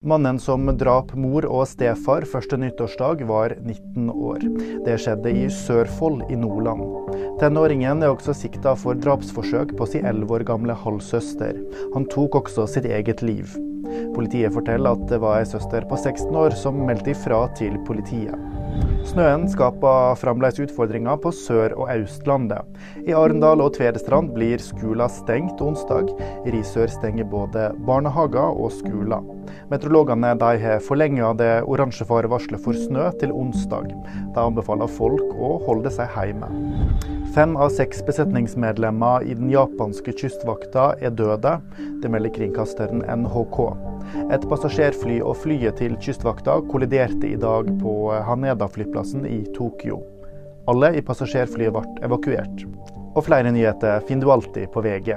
Mannen som drap mor og stefar første nyttårsdag, var 19 år. Det skjedde i Sørfold i Nordland. Tenåringen er også sikta for drapsforsøk på sin 11 år gamle halvsøster. Han tok også sitt eget liv. Politiet forteller at det var ei søster på 16 år som meldte ifra til politiet. Snøen skaper fremdeles utfordringer på Sør- og Østlandet. I Arendal og Tvedestrand blir skoler stengt onsdag. Risør stenger både barnehager og skoler. Meteorologene har forlenga det oransje farevarselet for snø til onsdag. De anbefaler folk å holde seg hjemme. Fem av seks besetningsmedlemmer i den japanske kystvakta er døde. Det melder kringkasteren NHK. Et passasjerfly og flyet til kystvakta kolliderte i dag på Haneda-flyplassen i Tokyo. Alle i passasjerflyet ble evakuert. Og flere nyheter finner du alltid på VG.